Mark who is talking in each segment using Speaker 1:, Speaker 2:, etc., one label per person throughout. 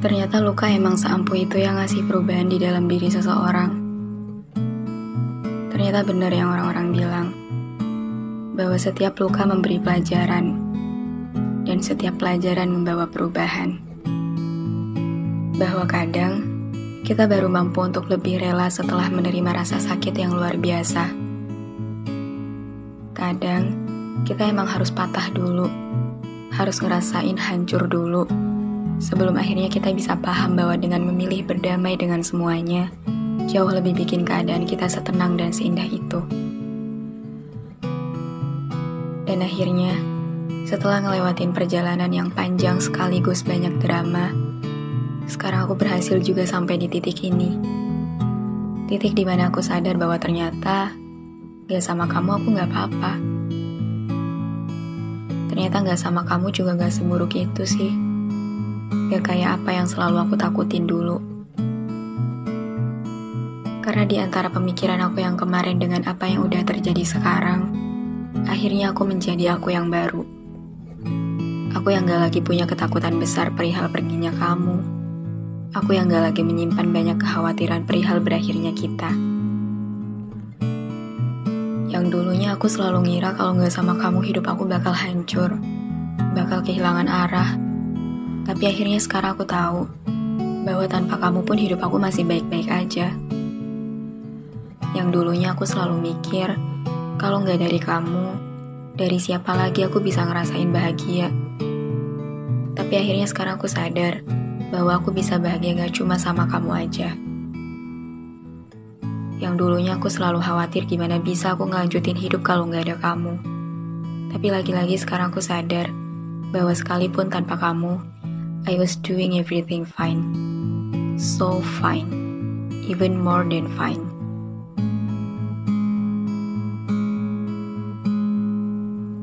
Speaker 1: Ternyata luka emang seampuh itu yang ngasih perubahan di dalam diri seseorang. Ternyata benar yang orang-orang bilang, bahwa setiap luka memberi pelajaran, dan setiap pelajaran membawa perubahan. Bahwa kadang, kita baru mampu untuk lebih rela setelah menerima rasa sakit yang luar biasa. Kadang, kita emang harus patah dulu, harus ngerasain hancur dulu, sebelum akhirnya kita bisa paham bahwa dengan memilih berdamai dengan semuanya, jauh lebih bikin keadaan kita setenang dan seindah itu. Dan akhirnya, setelah ngelewatin perjalanan yang panjang sekaligus banyak drama, sekarang aku berhasil juga sampai di titik ini. Titik di mana aku sadar bahwa ternyata gak sama kamu aku gak apa-apa. Ternyata gak sama kamu juga gak seburuk itu sih. Gak kayak apa yang selalu aku takutin dulu. Karena di antara pemikiran aku yang kemarin dengan apa yang udah terjadi sekarang, akhirnya aku menjadi aku yang baru. Aku yang gak lagi punya ketakutan besar perihal perginya kamu. Aku yang gak lagi menyimpan banyak kekhawatiran perihal berakhirnya kita. Yang dulunya aku selalu ngira kalau gak sama kamu hidup aku bakal hancur, bakal kehilangan arah, tapi akhirnya sekarang aku tahu bahwa tanpa kamu pun hidup aku masih baik-baik aja. Yang dulunya aku selalu mikir, kalau nggak dari kamu, dari siapa lagi aku bisa ngerasain bahagia. Tapi akhirnya sekarang aku sadar bahwa aku bisa bahagia gak cuma sama kamu aja. Yang dulunya aku selalu khawatir gimana bisa aku ngelanjutin hidup kalau nggak ada kamu. Tapi lagi-lagi sekarang aku sadar bahwa sekalipun tanpa kamu, I was doing everything fine. So fine. Even more than fine.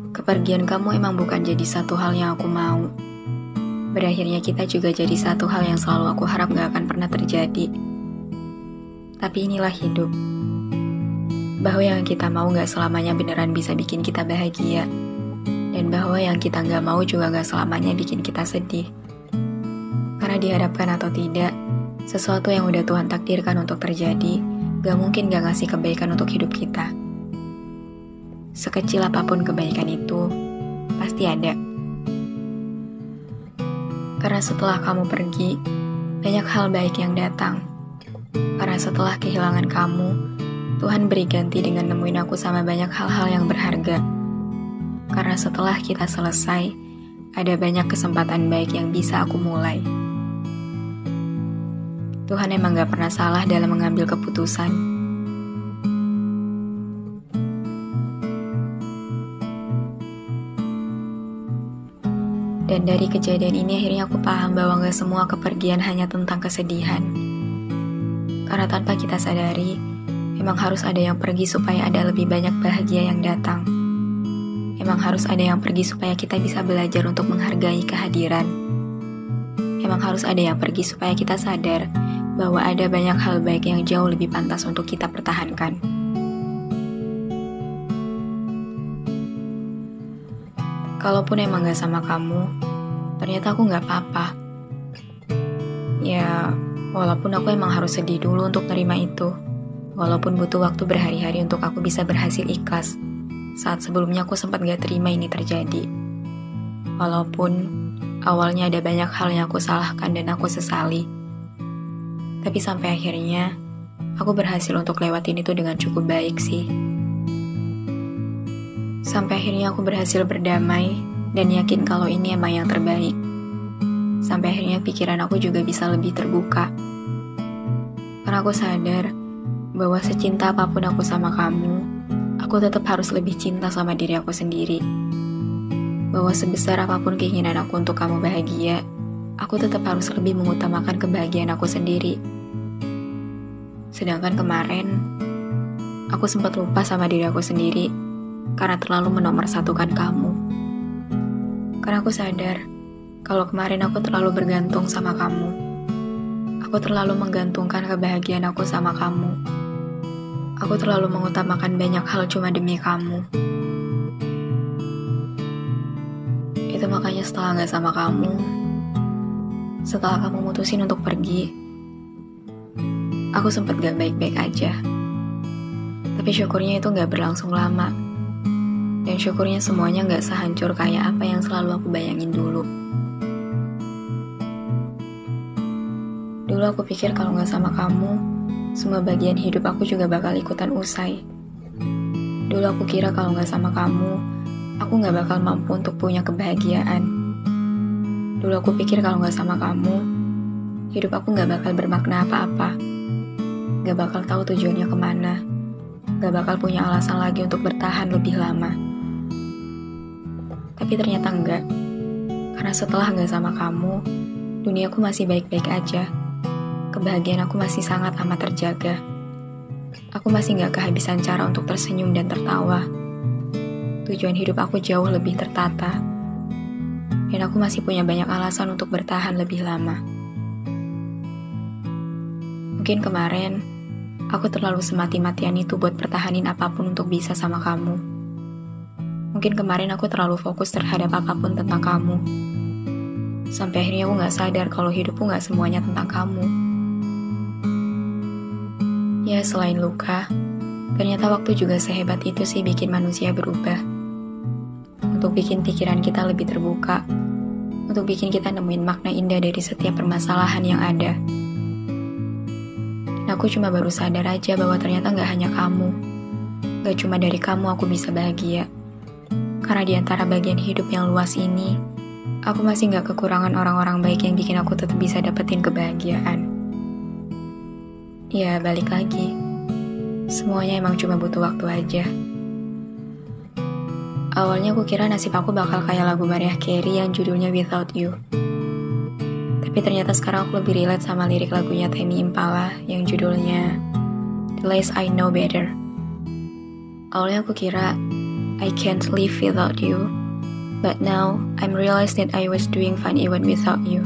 Speaker 1: Kepergian kamu emang bukan jadi satu hal yang aku mau. Berakhirnya kita juga jadi satu hal yang selalu aku harap gak akan pernah terjadi. Tapi inilah hidup. Bahwa yang kita mau gak selamanya beneran bisa bikin kita bahagia. Dan bahwa yang kita gak mau juga gak selamanya bikin kita sedih. Karena diharapkan atau tidak, sesuatu yang udah Tuhan takdirkan untuk terjadi, gak mungkin gak ngasih kebaikan untuk hidup kita. Sekecil apa pun kebaikan itu, pasti ada. Karena setelah kamu pergi, banyak hal baik yang datang. Karena setelah kehilangan kamu, Tuhan beri ganti dengan nemuin aku sama banyak hal-hal yang berharga. Karena setelah kita selesai, ada banyak kesempatan baik yang bisa aku mulai. Tuhan emang gak pernah salah dalam mengambil keputusan. Dan dari kejadian ini akhirnya aku paham bahwa gak semua kepergian hanya tentang kesedihan. Karena tanpa kita sadari, memang harus ada yang pergi supaya ada lebih banyak bahagia yang datang. Emang harus ada yang pergi supaya kita bisa belajar untuk menghargai kehadiran. Emang harus ada yang pergi supaya kita sadar bahwa ada banyak hal baik yang jauh lebih pantas untuk kita pertahankan. Kalaupun emang gak sama kamu, ternyata aku gak apa-apa. Ya, walaupun aku emang harus sedih dulu untuk terima itu. Walaupun butuh waktu berhari-hari untuk aku bisa berhasil ikhlas. saat sebelumnya aku sempat gak terima ini terjadi. Walaupun awalnya ada banyak hal yang aku salahkan dan aku sesali. Tapi sampai akhirnya, aku berhasil untuk lewatin itu dengan cukup baik sih. Sampai akhirnya aku berhasil berdamai dan yakin kalau ini emang yang terbaik. Sampai akhirnya pikiran aku juga bisa lebih terbuka. Karena aku sadar bahwa secinta apa pun aku sama kamu, aku tetap harus lebih cinta sama diri aku sendiri. Bahwa sebesar apa pun keinginan aku untuk kamu bahagia, aku tetap harus lebih mengutamakan kebahagiaan aku sendiri. Sedangkan kemarin, aku sempat lupa sama diri aku sendiri karena terlalu menomorsatukan kamu. Karena aku sadar, kalau kemarin aku terlalu bergantung sama kamu. Aku terlalu menggantungkan kebahagiaan aku sama kamu Aku terlalu mengutamakan banyak hal cuma demi kamu. Itu makanya setelah gak sama kamu, setelah kamu mutusin untuk pergi, aku sempat gak baik-baik aja. Tapi syukurnya itu gak berlangsung lama. Dan syukurnya semuanya gak sehancur kayak apa yang selalu aku bayangin dulu. Dulu aku pikir kalau gak sama kamu, semua bagian hidup aku juga bakal ikutan usai. Dulu aku kira kalau nggak sama kamu, aku nggak bakal mampu untuk punya kebahagiaan. Dulu aku pikir kalau nggak sama kamu, hidup aku nggak bakal bermakna apa-apa. Nggak bakal tahu tujuannya ke mana. Nggak bakal punya alasan lagi untuk bertahan lebih lama. Tapi ternyata enggak. Karena setelah nggak sama kamu, duniaku masih baik-baik aja kebahagiaan aku masih sangat amat terjaga. Aku masih gak kehabisan cara untuk tersenyum dan tertawa. Tujuan hidup aku jauh lebih tertata. Dan aku masih punya banyak alasan untuk bertahan lebih lama. Mungkin kemarin, aku terlalu semati-matian itu buat pertahanin apa pun untuk bisa sama kamu. Mungkin kemarin aku terlalu fokus terhadap apa pun tentang kamu. Sampai akhirnya aku gak sadar kalau hidupku gak semuanya tentang kamu. Ya, selain luka, ternyata waktu juga sehebat itu sih bikin manusia berubah. Untuk bikin pikiran kita lebih terbuka, untuk bikin kita nemuin makna indah dari setiap permasalahan yang ada. Aku cuma baru sadar aja bahwa ternyata gak hanya kamu. Gak cuma dari kamu aku bisa bahagia. Karena di antara bagian hidup yang luas ini, aku masih gak kekurangan orang-orang baik yang bikin aku tetap bisa dapetin kebahagiaan. Ya, balik lagi. Semuanya emang cuma butuh waktu aja. Awalnya aku kira nasib aku bakal kayak lagu Mariah Carey yang judulnya Without You. Tapi ternyata sekarang aku lebih relate sama lirik lagunya Temi Impala yang judulnya The Less I Know Better. Awalnya aku kira I can't live without you, but now I'm realized that I was doing fine even without you.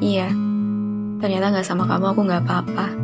Speaker 1: Iya, ternyata gak sama kamu aku gak apa-apa.